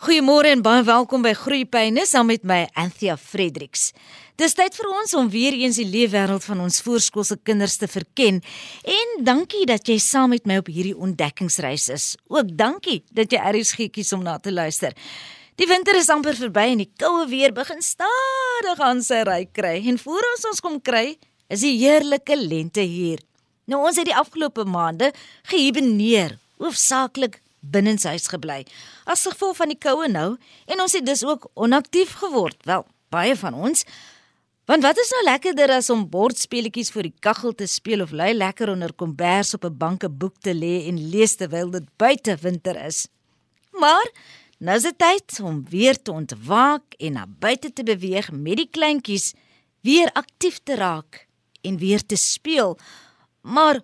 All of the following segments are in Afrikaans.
Goeiemôre en baie welkom by Groeipyne saam met my Anthea Fredericks. Dis tyd vir ons om weer eens die leefwêreld van ons voorskoolse kinders te verken en dankie dat jy saam met my op hierdie ontdekkingsreis is. Ook dankie dat jy eers geetjies om na te luister. Die winter is amper verby en die koue weer begin stadig aan sy ry kry en voor ons ons kom kry, is die heerlike lente hier. Nou ons het die afgelope maande gehiberneer, hoofsaaklik binnenshuis gebly as gevolg van die koue nou en ons het dus ook onaktief geword. Wel, baie van ons. Want wat is nou lekkerder as om bordspeletjies voor die kaggel te speel of lui lekker onder kombers op 'n bank 'n boek te lê en lees terwyl dit buite winter is. Maar nou is dit tyd om weer te ontwaak en na buite te beweeg met die kleintjies, weer aktief te raak en weer te speel. Maar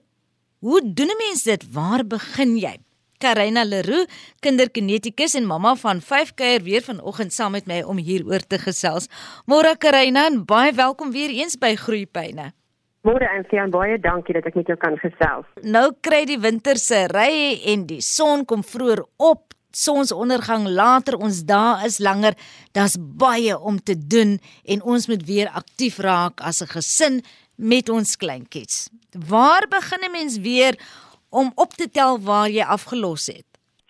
hoe doen 'n mens dit? Waar begin jy? Karina Leroux, kinderkinetikus en mamma van 5 kuier weer vanoggend saam met my om hieroor te gesels. Môre Karina, baie welkom weer eens by Groeipyne. Môre Ansie, baie dankie dat ek met jou kan gesels. Nou kry die winter se ry en die son kom vroeër op. Sonsondergang later, ons dae is langer. Daar's baie om te doen en ons moet weer aktief raak as 'n gesin met ons kleintjies. Waar begin 'n mens weer om op te tel waar jy afgelos het.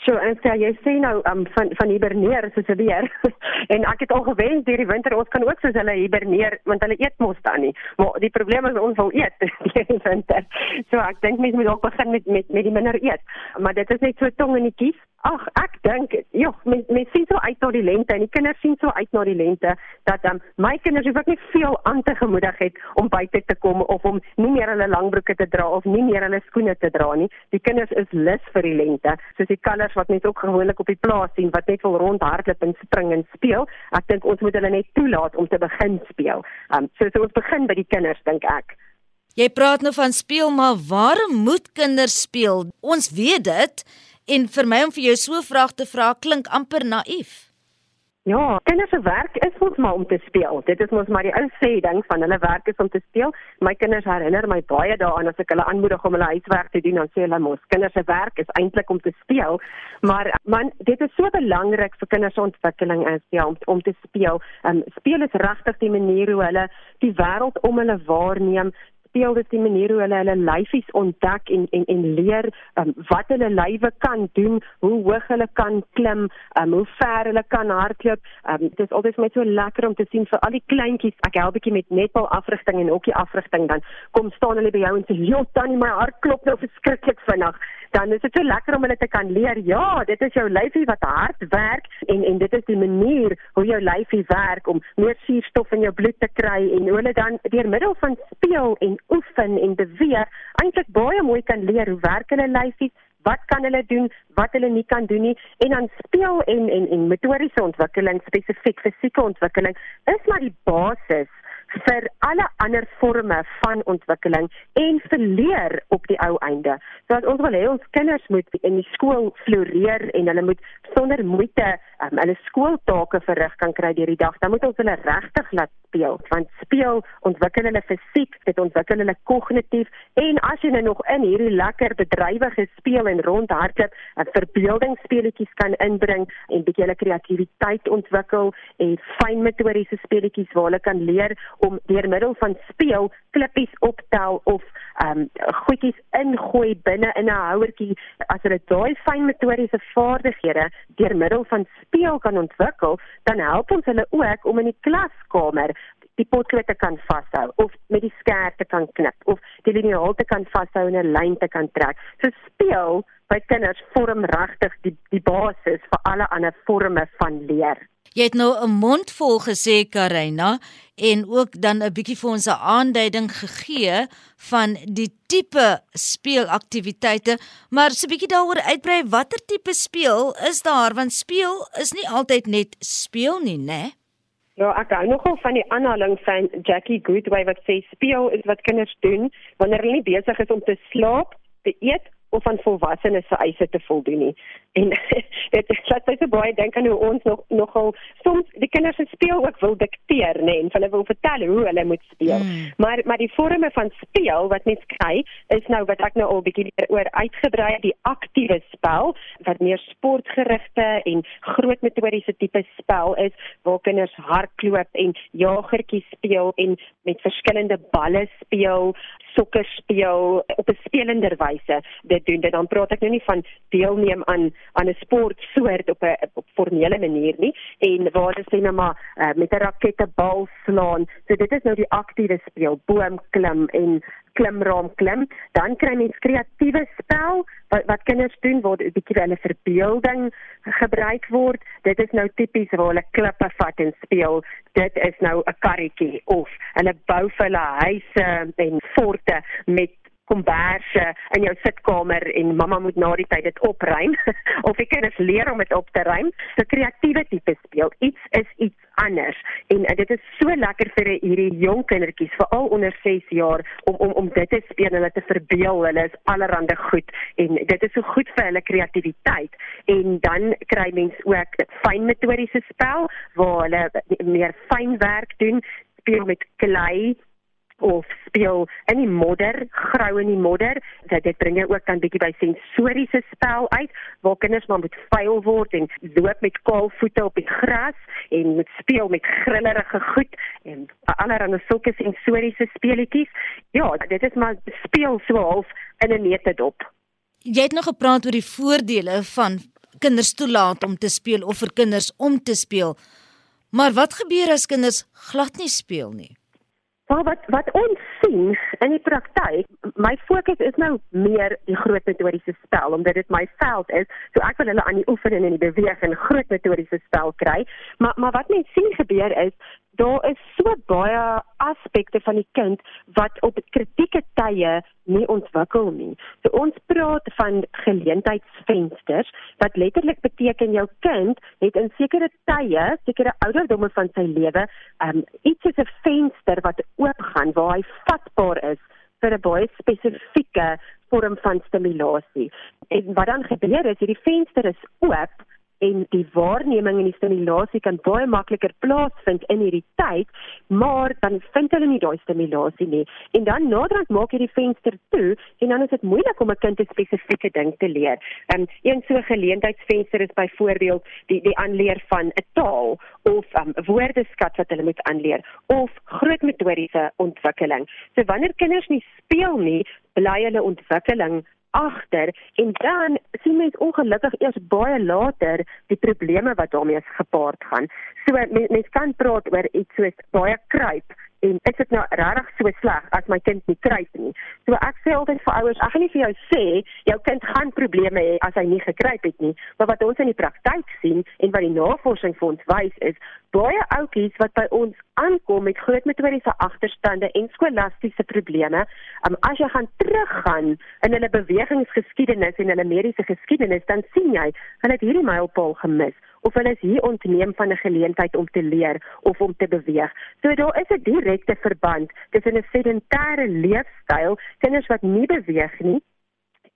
So en sê jy sê nou um, van van hiberneer soos 'n beer. en ek het al gewen deur die winter ons kan ook soos hulle hiberneer want hulle eet mos dan nie. Maar die probleem is ons wil eet deur die winter. So ek dink mense moet ook begin met met met die minder eet. Maar dit is net so tong in die kies. Ag, ek dink, ja, mense men sien so uit na die lente en die kinders sien so uit na die lente dat um, my kinders hoef ek nie veel aan te gemoedig het om buite te kom of om nie meer hulle langbroeke te dra of nie meer hulle skoene te dra nie. Die kinders is lus vir die lente, soos die kinders wat net ook gewoonlik op die plaas sien wat net wil rondhardloop en spring en speel. Ek dink ons moet hulle net toelaat om te begin speel. Um so so ons begin by die kinders dink ek. Jy praat nou van speel, maar waarom moet kinders speel? Ons weet dit en vir my om vir jou so 'n vraag te vra klink amper naïef. Ja, kinders se werk is mos maar om te speel. Dit is mos maar die ou sê ding van hulle werk is om te speel. My kinders herinner my baie daaraan as ek hulle aanmoedig om hulle huiswerk te doen, dan sê hulle mos kinders se werk is eintlik om te speel. Maar man, dit is so belangrik vir kinders se ontwikkeling is ja om om te speel. Um speel is regtig die manier hoe hulle die wêreld om hulle waarneem speel dit die manier hoe hulle hulle lyfies ontdek en en en leer um, wat hulle lywe kan doen, hoe hoog hulle kan klim, um, hoe ver hulle kan hardloop. Um, dit is altyd vir my so lekker om te sien vir al die kleintjies. Ek help bietjie met netbal afrigting en hokkie afrigting dan kom staan hulle by jou en sê, "Jo, tannie, my hart klop nou verskriklik vinnig." Dan is dit so lekker om hulle te kan leer. Ja, dit is jou lyfie wat hard werk en en dit is die manier hoe jou lyfie werk om meer suurstof in jou bloed te kry en hulle dan deur middel van speel en oefen en beweeg eintlik baie mooi kan leer hoe werk hulle lyfies, wat kan hulle doen, wat hulle nie kan doen nie en dan speel en en en motoriese ontwikkeling, spesifiek fisieke ontwikkeling is maar die basis vir alle ander forme van ontwikkeling en verleer op die ou einde. So as ons wil hê ons kinders moet in die skool floreer en hulle moet sonder moeite um, hulle skooltake verrig kan kry deur die dag, dan moet ons hulle regtig laat speel. Want speel ontwikkel hulle fisiek, dit ontwikkel hulle kognitief en as jy nou nog in hierdie lekker bedrywige speel en rondhardloop, 'n verbeeldingsspeletjies kan inbring en bietjie hulle kreatiwiteit ontwikkel en fynmotoriese speletjies waar hulle kan leer om deur middel van speel klippies optel of ehm um, goedjies ingooi binne in 'n houertjie as hulle daai fynmotoriese vaardighede deur middel van speel kan ontwikkel, dan help ons hulle ook om in die klaskamer die potlood te kan vashou of met die skerp te kan knip of die liniaal te kan vashou en 'n lyn te kan trek. So speel by kinders vorm regtig die die basis vir alle ander forme van leer. Jy het nou 'n mond vol gesê Karina en ook dan 'n bietjie vir ons 'n aanduiding gegee van die tipe speelaktiwiteite, maar so 'n bietjie daaroor uitbrei watter tipe speel is daar want speel is nie altyd net speel nie, né? Ja, ek hou nogal van die aanhaling van Jackie Goodway wat sê speel is wat kinders doen wanneer hulle nie besig is om te slaap, te eet of aan volwassenes se eise te voldoen nie. En dit laat my so baie dink aan hoe ons nog nogal soms die kinders se speel ook wil dikteer, nê, en hulle wil vertel hoe hulle moet speel. Mm. Maar maar die vorme van speel wat mens kry is nou wat ek nou al bietjie oor uitgebrei die aktiewe spel wat meer sportgerigte en groot metodiese tipe spel is waar kinders hardloop en jagertjies speel en met verskillende balle speel sokker speel op 'n spelender wyse dit doen. Dit dan praat ek nou nie van deelneem aan aan 'n sportsoort op 'n formele manier nie en waar hulle sê nou maar uh, met 'n rakette bal slaan. So dit is nou die aktiewe speel boom klim en klimraam klim dan kry mens kreatiewe spel wat wat kinders doen waar 'n bietjie hulle verbeelding gebruik word. Dit is nou tipies waar hulle klippe vat en speel. Dit is nou 'n karretjie of hulle bou vir hulle huise en forte met komberse in jou sitkamer en mamma moet na die tyd dit opruim of die kinders leer om dit op te ruim. So kreatiewe tipe speel. Iets is iets anders en uh, dit is so lekker vir hierdie jong kindertjies veral onder 6 jaar om om om dit te speel en hulle te verbeel. Hulle is allerhande goed en dit is so goed vir hulle kreatiwiteit. En dan kry mens ook fyn metodiese spel waar hulle meer fyn werk doen speel met klei of speel in die modder, grou in die modder. Dat dit bring jou ook dan bietjie by sensoriese spel uit waar kinders maar moet vuil word en loop met kaal voete op die gras en moet speel met grillerige goed en allerlei sulke sensoriese speletjies. Ja, dit is maar speel so half in 'n netedop. Jy het nog gepraat oor die voordele van kinders toelaat om te speel of vir kinders om te speel. Maar wat gebeur as kinders glad nie speel nie? Maar wat wat ons sien in die praktyk, my fokus is nou meer die groot metodiese spel omdat dit my veld is. So ek wil hulle aan die oefen en die beweeg en groot metodiese spel kry. Maar maar wat mense sien gebeur is daar is so baie aspekte van die kind wat op kritieke tye nie ontwikkel nie. So ons praat van geleentheidsvensters wat letterlik beteken jou kind het in sekere tye, sekere ouderdomme van sy lewe, um, iets soos 'n venster wat oopgaan waar hy vatbaar is vir 'n baie spesifieke vorm van stimulasie. En wat dan gebeur is hierdie venster is oop en die waarneming en die stimulasie kan baie makliker plaasvind in hierdie tyd, maar dan vind hulle nie daai stimulasie nie. En dan naderhand maak jy die venster toe en dan is dit moeilik om 'n kind 'n spesifieke ding te leer. Ehm um, een so geleentheidsvenster is byvoorbeeld die die aanleer van 'n taal of 'n um, woordeskat wat hulle moet aanleer of groot metodiese ontwikkeling. So wanneer kinders nie speel nie, bly hulle ontwikkeling agter en dan sien mens ongelukkig eers baie later die probleme wat daarmee gepaard gaan. So mens, mens kan praat oor iets soos baie kruip en is dit nou regtig so sleg as my kind nie kruip nie. So ek sê altyd vir ouers, ek gaan nie vir jou sê jou kind gaan probleme hê as hy nie gekruip het nie, maar wat ons in die praktyk sien en wat die navorsing vir ons wys is, baie ouetjies wat by ons aankom met groot metodiese agterstande en skolastiese probleme, um, as jy gaan teruggaan in hulle bewegingsgeskiedenis en hulle mediese geskiedenis, dan sien jy hulle het hierdie mylpaal gemis of hulle is hier ontneem van 'n geleentheid om te leer of om te beweeg. So daar is 'n direkte verband tussen 'n sedentêre leefstyl, kinders wat nie beweeg nie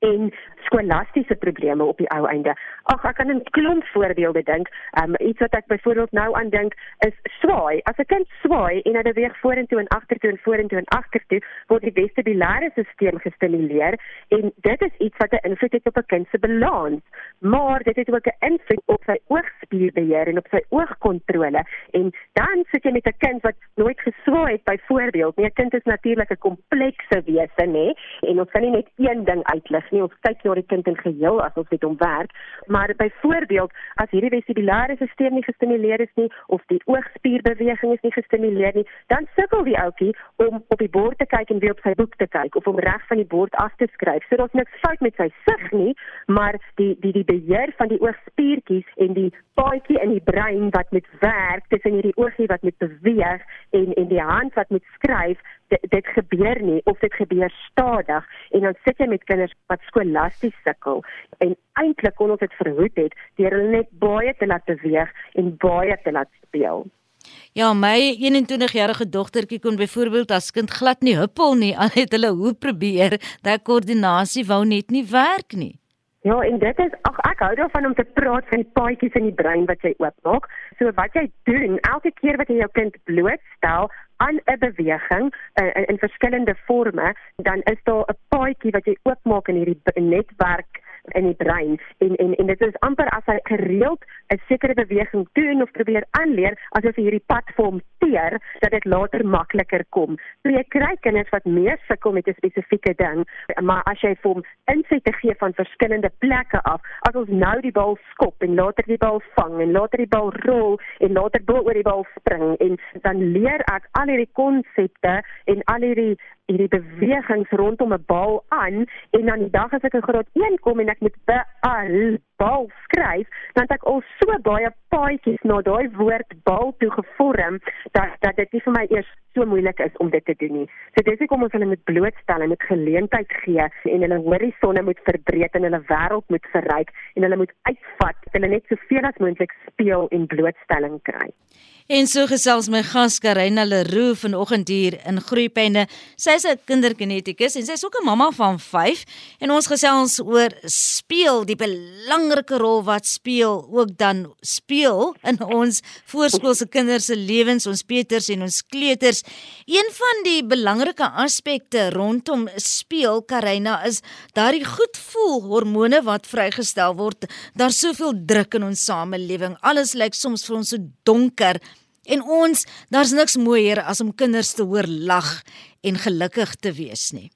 en skolastiese probleme op die ou einde. Ag, ek kan 'n klomp voorbeelde dink. Um iets wat ek byvoorbeeld nou aan dink is swaai. As 'n kind swaai en hy beweeg vorentoe en agtertoe en vorentoe en agtertoe, word die vestibulêre stelsel gestimuleer en dit is iets wat 'n invloed het op 'n kind se balans. Maar dit het ook 'n invloed op sy oogspierbeheer en op sy oogkontrole. En dan sit jy met 'n kind wat nooit geswaai het byvoorbeeld. 'n Kind is natuurlik 'n komplekse wese, nê? En ons kan nie net een ding uitlig nie. Ons kyk na die kind in geheel as ons met hom werk. Maar byvoorbeeld, as hierdie vestibulêre stelsel nie gestimuleer is nie of die oogspierbeweging is nie gestimuleer nie, dan sukkel die ouetjie om op die bord te kyk en weer op sy boek te kyk of om reg van die bord af te skryf. So daar's niks fout met sy sig nie, maar die die die beheer van die oogspiertjies en die paadjie in die brein wat met werk tussen hierdie oogie wat met beweeg en en die hand wat met skryf dit, dit gebeur nie of dit gebeur stadig en dan sit jy met kinders wat skolasties sukkel en eintlik kon ons dit verhoed het deur hulle net baie te laat beweeg en baie te laat speel. Ja, my 21-jarige dogtertjie kon byvoorbeeld as kind glad nie huppel nie. Al het hulle hoe probeer, dat koördinasie wou net nie werk nie. Ja, en dit is ag ek hou daarvan om te praat van die paadjies in die brein wat jy oopmaak. So wat jy doen, elke keer wat jy jou kind blootstel aan 'n beweging uh, in, in verskillende forme, dan is daar 'n paadjie wat jy oopmaak in hierdie netwerk in die brein en en en dit is amper as hy gereeld 'n sekere beweging doen of probeer aanleer asof hy hierdie pad vir hom teer dat dit later makliker kom. So jy kry kinders wat meer sukkel met 'n spesifieke ding, maar as jy vir hom insette gee van verskillende plekke af, as ons nou die bal skop en later die bal vang en later die bal rol en later bo oor die bal spring en dan leer ek al hierdie konsepte en al hierdie hierdie bewegings rondom 'n bal aan en dan die dag as ek in graad 1 kom en ek moet beal bal skryf, dan het ek al so baie paadjies na daai woord bal toe gevorm dat dat dit nie vir my eers so moeilik is om dit te doen nie. So dis hoekom ons hulle moet blootstel en met geleentheid gee en hulle horisonne moet verbreek en hulle wêreld moet verryk en hulle moet uitvat, hulle net soveel as moontlik speel en blootstelling kry. En so gesels my gas Karina Leroux vanoggend hier in Groepyne. Sy is 'n kindergenetikus en sy is ook 'n mamma van 5 en ons gesels oor speel, die belangrike rol wat speel ook dan speel in ons voorskoolse kinders se lewens, ons peters en ons kleuters. Een van die belangrike aspekte rondom speel Karina is daardie goed voel hormone wat vrygestel word. Daar's soveel druk in ons samelewing. Alles lyk soms vir ons so donker. En ons, daar's niks mooier as om kinders te hoor lag en gelukkig te wees nie.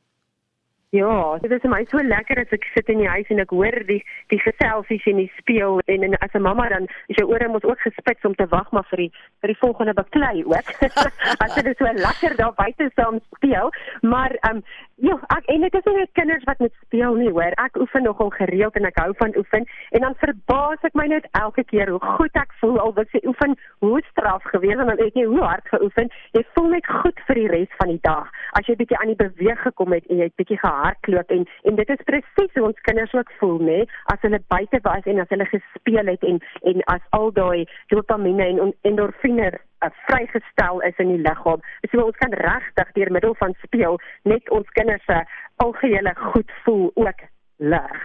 Ja, dit is vir my so lekker as ek sit in die huis en ek hoor die die geselsies en die speel en, en as 'n mamma dan is jou ore mos ook gespits om te wag maar vir die vir die volgende baklei ook. as dit so lekker daar buite saam speel, maar ehm um, ja, ek en dit is nie net kinders wat met speel nie, hoor. Ek oefen nogal gereeld en ek hou van oefen en dan verbaas ek my net elke keer hoe goed ek voel al wat se oefen hoe straf gewees en dan ek jy hoe hard geoefen. Jy voel net goed vir die res van die dag. As jy bietjie aan die beweeg gekom het en jy bietjie hardloop en en dit is presies hoe ons kinders ook voel nê as hulle buite was en as hulle gespeel het en en as al daai dopamine en endorfine uh, vrygestel is in die liggaam. So ons kan regtig deur middel van speel net ons kinders se algehele goed voel ook lig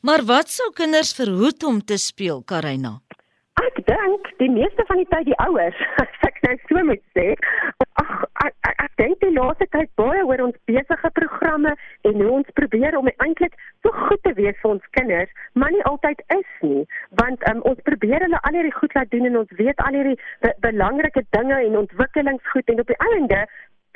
Maar wat sou kinders verhoed om te speel Karina Ek dink die meeste van die tyd die ouers. Ek nou so moet sê ag ek, ek, ek dink die laaste tyd baie oor ons besige programme en hoe ons probeer om eintlik so goed te wees vir ons kinders, maar nie altyd is nie, want um, ons probeer hulle al hierdie goed laat doen en ons weet al hierdie be belangrike dinge en ontwikkelingsgoed en op die einde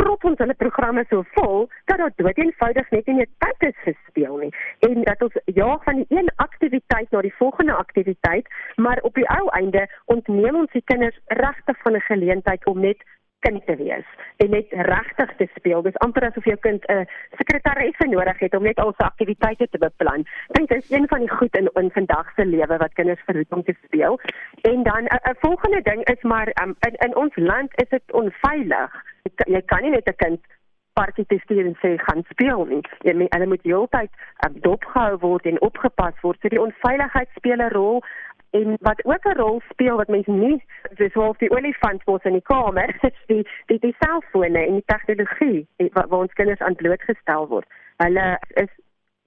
prop ons hulle programme so vol dat dit dood eenvoudig net nie tyd is vir speel nie. En dat ons jaag van die een aktiwiteit na die volgende aktiwiteit maar op die ou einde ontneem ons die kinders regtig van 'n geleentheid om net kind te wees en net regtig te speel. Dis amper asof jou kind 'n sekretaresse nodig het om net al sy aktiwiteite te beplan. Dink dit is een van die goed in in vandag se lewe wat kinders verhoed om te speel. En dan 'n volgende ding is maar um, in in ons land is dit onveilig. Jy kan nie net 'n kind party te stuur en sê gaan speel nie. Jy moet hulle moet heeltyd um, dopgehou word en opgepas word. So die onveiligheid speel 'n rol en wat ook 'n rol speel wat mense nie dis half die olifant mos in die kamer is die die die selfone en die tegnologie wat waar ons kinders aan blootgestel word. Hulle is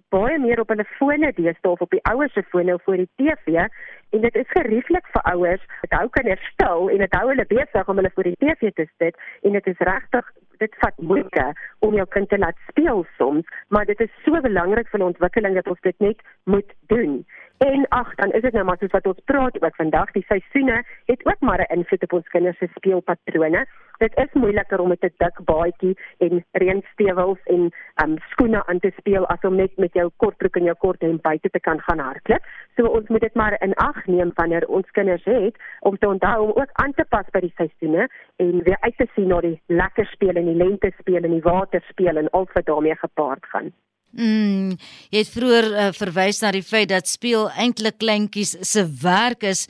baie meer op hulle fone deesdae of op die ouers se fone of voor die TV en dit is gerieflik vir ouers. Dit hou kinders stil en dit hou hulle besig om hulle voor die TV te sit en dit is regtig dit vat moeite om jou kind te laat speel soms, maar dit is so belangrik vir ontwikkeling dat ons dit net moet doen. En ag, dan is dit nou maar soos wat ons praat oor vandag, die seisoene het ook maar 'n invloed op ons kinders se speelpatrone. Dit is moeiliker om met 'n dik baadjie en reënstewels en um skoene aan te speel as om net met jou kortbroek en jou kort hemp buite te kan gaan hardloop. So ons moet dit maar in ag neem wanneer ons kinders het om te onthou om ook aan te pas by die seisoene en weer uit te sien na die lekker speel en die lente speel en die water speel en al wat daarmee gepaard gaan. Mm, jy het vroeër uh, verwys na die feit dat speel eintlik kleintjies se werk is,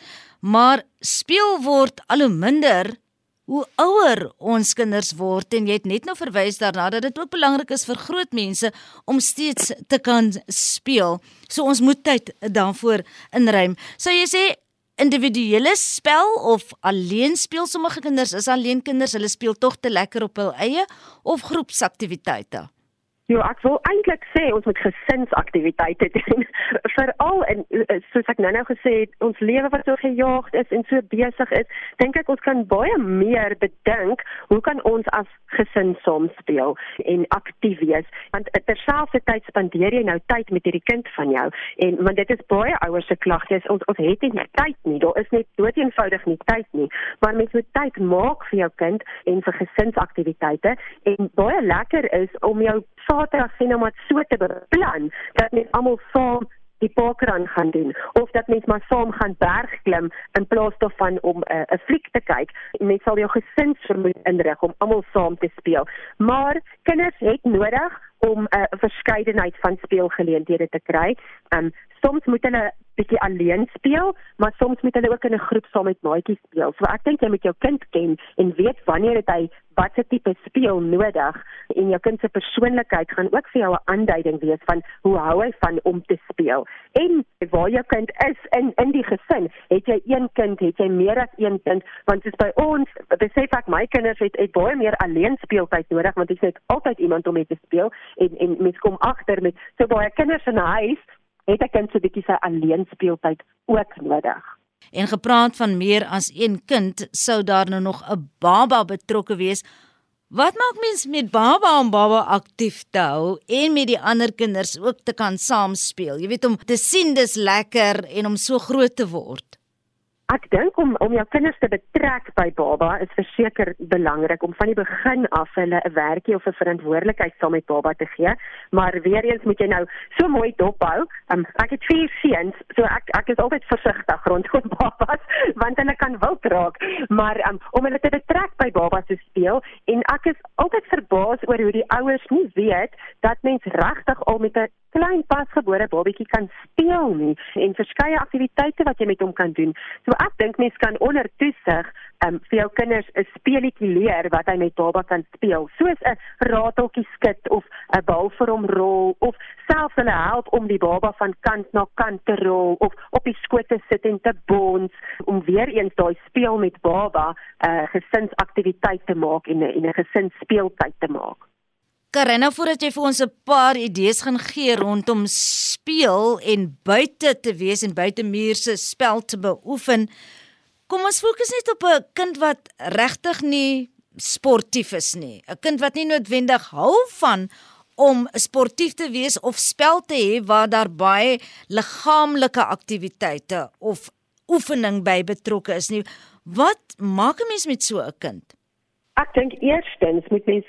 maar speel word al hoe minder hoe ouer ons kinders word en jy het net nou verwys daarna dat dit ook belangrik is vir groot mense om steeds te kan speel. So ons moet tyd daarvoor inruim. So jy sê individuele spel of alleen speel sommige kinders is alleen kinders hulle speel tog te lekker op hul eie of groepsaktiwiteite Ja, ek wil eintlik sê ons moet gesinsaktiwiteite doen. Veral in soos ek nou-nou gesê het, ons lewe wat so gejaagd is en so besig is, dink ek ons kan baie meer bedink hoe kan ons as gesin saam speel en aktief wees? Want terselfdertyd spandeer jy nou tyd met hierdie kind van jou en want dit is baie ouers se klagtes ons ons het nie tyd nie. Daar is net doeteenvoudig nie tyd nie. Maar mens moet tyd maak vir jou kind en vir gesinsaktiwiteite en baie lekker is om jou Saterdag sien om dit so te beplan dat mens almal saam die parkrun gaan doen of dat mens maar saam gaan bergklim in plaas daarvan om eh, 'n uh, fliek te kyk. Mens sal jou gesin vermoed inrig om almal saam te speel. Maar kinders het nodig om 'n uh, verskeidenheid van speelgeleenthede te kry. Um soms moet hulle bietjie alleen speel, maar soms moet hulle ook in 'n groep saam met maatjies speel. So ek dink jy moet jou kind ken en weet wanneer dit hy watter tipe speel nodig en jou kind se persoonlikheid gaan ook vir jou 'n aanduiding wees van hoe hou hy van om te speel. En waar jou kind is in in die gesin, het jy een kind, het jy meer as een kind, want dis by ons, besef ek my kinders het, het baie meer alleen speeltyd nodig want is net altyd iemand om mee te speel en en mens kom agter met so baie kinders in 'n huis het 'n kind so 'n bietjie sy alleen speeltyd ook nodig. En gepraat van meer as een kind, sou daar nou nog 'n baba betrokke wees. Wat maak mens met baba om baba aktief te hou en met die ander kinders ook te kan saamspeel? Jy weet om te sien dis lekker en om so groot te word. Ek dink om om jou kinders te betrek by baba is verseker belangrik om van die begin af hulle 'n werkie of 'n verantwoordelikheid saam met baba te gee. Maar weer eens moet jy nou so mooi dophou. Um, ek het vier seuns, so ek ek is altyd versigtig rondom babas want hulle kan wild raak. Maar um, om hulle te betrek by baba se speel en ek is altyd verbaas oor hoe die ouers nie weet dat mens regtig al met 'n klein pasgebore babatjie kan speel nie en verskeie aktiwiteite wat jy met hom kan doen. So ek dink mens kan onder toesig um, vir jou kinders 'n speletjie leer wat hy met baba kan speel, soos 'n rateltjie skit of 'n bal vir hom rol of selfs hulle help om die baba van kant na kant te rol of op die skoot te sit en te bons om weer eens daai speel met baba 'n uh, gesinsaktiwiteit te maak en 'n 'n gesinsspeeltyd te maak. Karina, voordat jy vir ons 'n paar idees gaan gee rondom speel en buite te wees en buite muur se spel te beoefen, Kom ons fokus net op 'n kind wat regtig nie sportief is nie. 'n Kind wat nie noodwendig hou van om sportief te wees of spel te hê waar daar baie liggaamlike aktiwiteite of oefening by betrokke is nie. Wat maak 'n mens met so 'n kind? Ek dink eerstens moet mens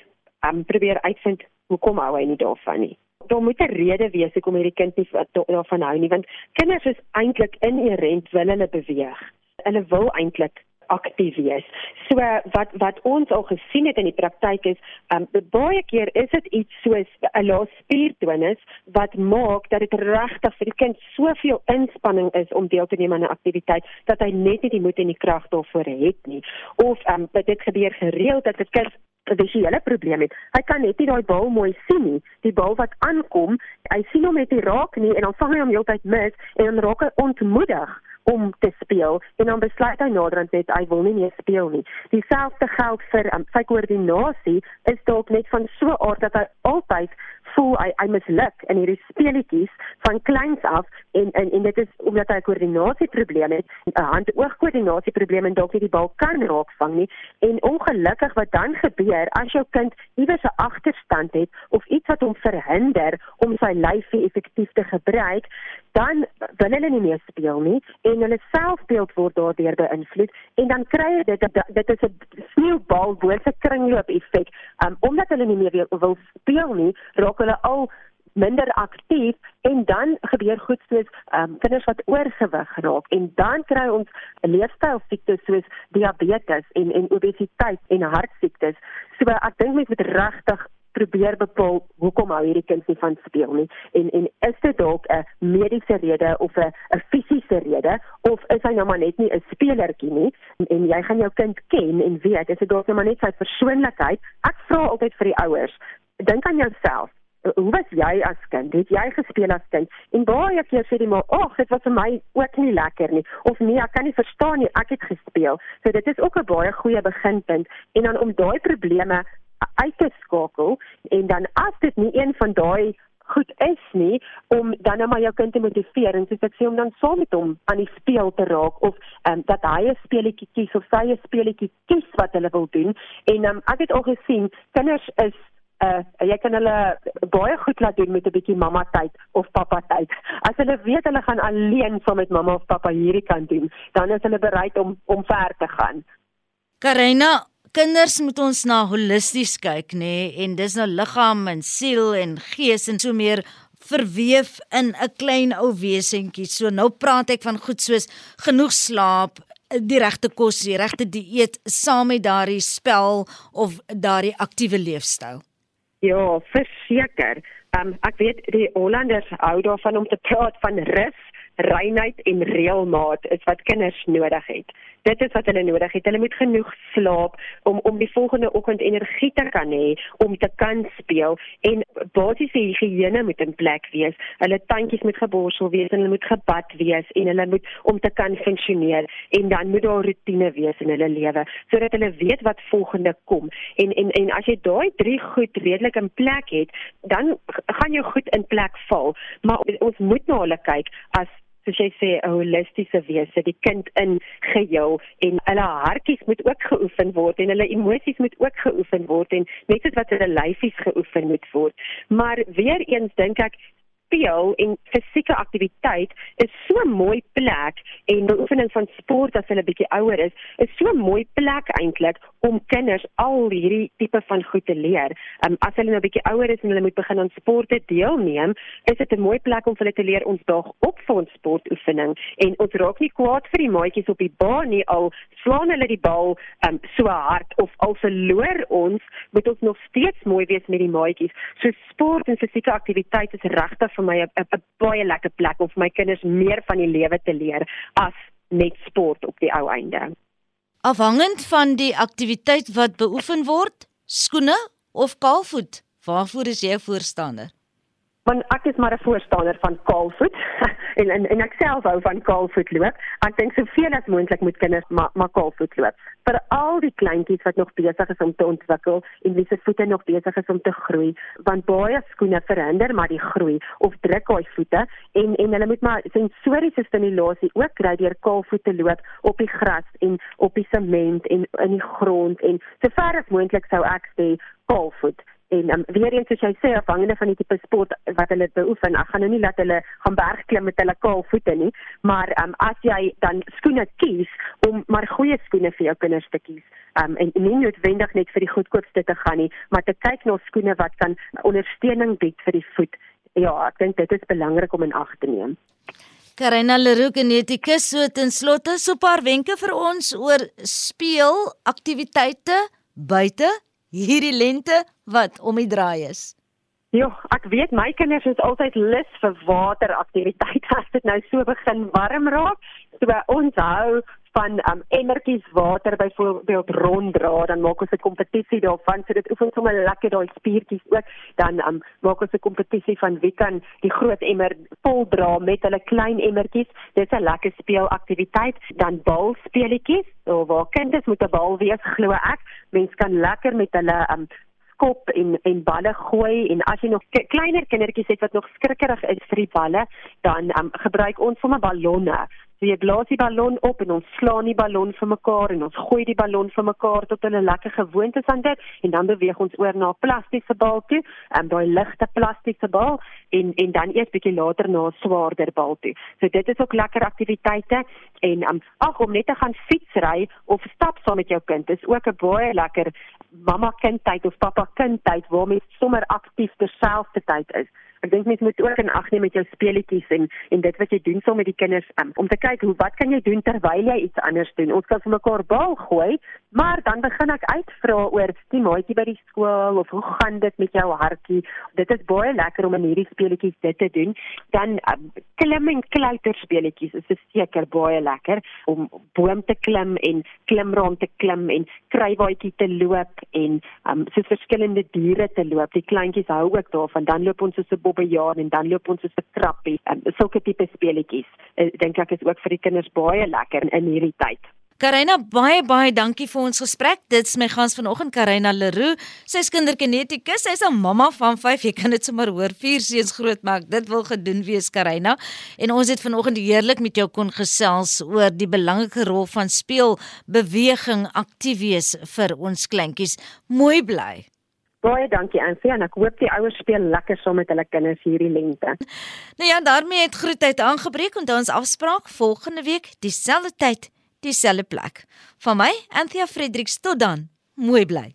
um, probeer uitvind hoekom hou hy nie daarvan nie. Daar moet 'n rede wees hoekom hierdie kind nie daarvan hou nie, want kinders is eintlik inherënt wil hulle beweeg hulle wil eintlik aktief wees. So wat wat ons al gesien het in die praktyk is, um, baie keer is dit iets soos 'n lae spiertonus wat maak dat dit regtig vir die kind soveel inspanning is om deel te neem aan 'n aktiwiteit dat hy net nie die moed en die krag daarvoor het nie. Of um, dit gebeur gereeld dat 'n kind visuele probleem het. Hy kan net nie daai bal mooi sien nie. Die bal wat aankom, hy sien hom net nie raak nie en dan vang hy hom heeltyd mis en dan raak hy ontmoedig om te speel en dan besluit hy naderhand net hy wil nie meer speel nie. Dieselfde geld vir um, sy koördinasie is dalk net van so 'n aard dat hy altyd voel hy hy misluk in hierdie speletjies van kleins af en en en dit is omdat hy 'n koördinasieprobleem het, 'n hand-oog-koördinasieprobleem en dalk nie die bal kan raakvang nie. En ongelukkig wat dan gebeur as jou kind iewers 'n agterstand het of iets wat hom verhinder om sy lyfie effektief te gebruik, dan wil hulle nie meer speel nie en hulle selfbeeld word daardeur beïnvloed en dan kry jy dit dit is 'n sneeubal bo se kringloop effek um, omdat hulle nie meer wil speel nie raak hulle al minder aktief en dan gebeur goed soos um, kinders wat oorgewig raak. En dan kry ons leefstylsiektes soos diabetes en en obesiteit en hartsiektes. So ek dink mense moet regtig probeer bepaal hoekom hou hierdie kind nie van speel nie. En en is dit dalk 'n mediese rede of 'n 'n fisiese rede of is hy nou maar net nie 'n spelertjie nie? En, en jy gaan jou kind ken en weet is dit dalk nou maar net sy persoonlikheid? Ek vra altyd vir die ouers dink aan jouself hoe was jy as kind? Het jy gespeel as kind? En baie keer sê die ma, "Ag, dit was vir my ook nie lekker nie." Of nee, ek kan nie verstaan nie, ek het gespeel. So dit is ook 'n baie goeie beginpunt en dan om daai probleme uit te skakel en dan as dit nie een van daai goed is nie om dan nou maar jou kind te motiveer en soos ek sê om dan saam met hom aan die speel te raak of um, dat hy 'n speletjie kies of sy 'n speletjie kies wat hulle wil doen en um, ek het al gesien kinders is uh jy kan hulle baie goed laat doen met 'n bietjie mamma tyd of pappa tyd. As hulle weet hulle gaan alleen saam met mamma of pappa hierdie kan doen, dan is hulle bereid om om ver te gaan. Karina, kinders moet ons na holisties kyk nê nee, en dis nou liggaam en siel en gees en so meer verweef in 'n klein ou wesentjie. So nou praat ek van goed soos genoeg slaap, die regte kos, die regte dieet saam met daardie spel of daardie aktiewe leefstyl. Ja, verseker. Um, ek weet die Hollanders hou daarvan om te praat van rus, reinheid en reëlmaat is wat kinders nodig het dit is wat hulle nodig het. Hulle moet genoeg slaap om om die volgende oggend energie te kan hê om te kan speel en basiese higiëne moet in plek wees. Hulle tandjies moet geborsel wees en hulle moet gebad wees en hulle moet om te kan funksioneer en dan moet daar rotine wees in hulle lewe sodat hulle weet wat volgende kom. En en en as jy daai drie goed redelik in plek het, dan gaan jou goed in plek val. Maar ons moet na hulle kyk as soos jy sê 'n holistiese wese, die kind in geheel en hulle hartjies moet ook geoefen word en hulle emosies moet ook geoefen word en net soos wat hulle lyfies geoefen moet word. Maar weer eens dink ek speel en fisieke aktiwiteit is so 'n mooi plek en beoefening van sport as hulle bietjie ouer is, is so 'n mooi plek eintlik om kinders al hierdie tipe van goed te leer. Um, as hulle nou bietjie ouer is en hulle moet begin aan sporte deelneem, is dit 'n mooi plek om hulle te leer ons daag op vir ons sportoefening en ons raak nie kwaad vir die maatjies op die baan nie al slaan hulle die bal um, so hard of al verloor ons, moet ons nog steeds mooi wees met die maatjies. So sport en fisieke aktiwiteit is regtig vir my 'n baie lekker plek om vir my kinders meer van die lewe te leer as net sport op die ou einde. Afhangend van die aktiwiteit wat beoefen word, skoene of kaalvoet, waarvoor is jy voorstander? Want ek is maar 'n voorstander van kaalvoet en en en ek self hou van kaalvoet loop. Ek dink soveel as moontlik moet kinders maar maar kaalvoet loop. Vir al die kleintjies wat nog besig is om te ontwikkel en wie se voete nog besig is om te groei, want baie skoene verhinder maar die groei of druk daai voete en en hulle moet maar sensoriese stimulasie ook kry deur kaalvoet te loop op die gras en op die sement en in die grond en sover as moontlik sou ek sê kaalvoet en um, weer eens soos jy sê afhangende van die tipe sport wat hulle beoefen ek gaan nou nie laat hulle gaan bergklim met hulle kaal voete nie maar um, as jy dan skoene kies om maar goeie skoene vir jou kinders te kies um, en nie noodwendig net vir die goedkoopste te gaan nie maar te kyk na skoene wat kan ondersteuning bied vir die voet. Ja ek dink dit is belangrik om in ag te neem. Karina Leroux genetikus so ten slotte so 'n paar wenke vir ons oor speel aktiwiteite buite hierdie lente wat om die draai is? Ja, ek weet my kinders is altyd lus vir wateraktiwiteite as dit nou so begin warm raak. So ons hou van um emmertjies water byvoorbeeld ronddra, dan maak ons 'n kompetisie daarvan. So dit oefen sommer lekker daai spiertjies ook. Dan um maak ons 'n kompetisie van wie kan die groot emmer vol dra met hulle klein emmertjies. Dit is 'n lekker speelaktiwiteit. Dan balspeletjies, so waar kinders moet 'n bal wees, glo ek. Mens kan lekker met hulle um skop en en balle gooi en as jy nog kleiner kindertjies het wat nog skrikkerig is vir die balle, dan um, gebruik ons sommer ballonne. So jy blaas die ballon op en ons slaan die ballon vir mekaar en ons gooi die ballon vir mekaar tot hulle lekker gewoond is aan dit en dan beweeg ons oor na 'n plastiese bal toe, en daai ligte plastiese bal en en dan eers bietjie later na 'n swaarder bal toe. So dit is ook lekker aktiwiteite en um, ag om net te gaan fietsry of stap saam met jou kind is ook 'n baie lekker mamma kind tyd of pappa kind tyd waar mens sommer aktief terselfdertyd is Ek dink mens moet ook in ag neem met jou speletjies en en dit wat jy doen saam met die kinders um, om te kyk hoe wat kan jy doen terwyl jy iets anders doen. Ons kan vir mekaar bal gooi, maar dan begin ek uitvra oor die maatjie by die skool of hoe gaan dit met jou hartjie? Dit is baie lekker om in hierdie speletjies dit te doen. Dan um, klim en klouter speletjies is seker baie lekker om boom te klim en klimraam te klim en krywaadjie te loop en um, so verskillende diere te loop. Die kleintjies hou ook daarvan. Dan loop ons soos 'n bobbejaan en dan loop ons soos 'n krappie. Um, sulke tipe speletjies. Uh, dink ek is ook vir die kinders baie lekker in, in hierdie tyd. Karina baie baie dankie vir ons gesprek. Dit's my gans vanoggend Karina Leroux. Sy's kinderkinetikus. Sy's 'n mamma van 5. Jy kan dit sommer hoor, vier seuns grootmaak. Dit wil gedoen wees Karina. En ons het vanoggend heerlik met jou kon gesels oor die belangrike rol van speel, beweging, aktief wees vir ons kleintjies. Mooi bly. Baie dankie Ansie en ek hoop die ouers speel lekker saam met hulle kinders hierdie lente. Nou ja, daarmee het groetheid aangebreek en ons afspraak volgende week dieselfde tyd dieselfde plek. Van my, Anthea Fredericks tot dan. Mooi bly.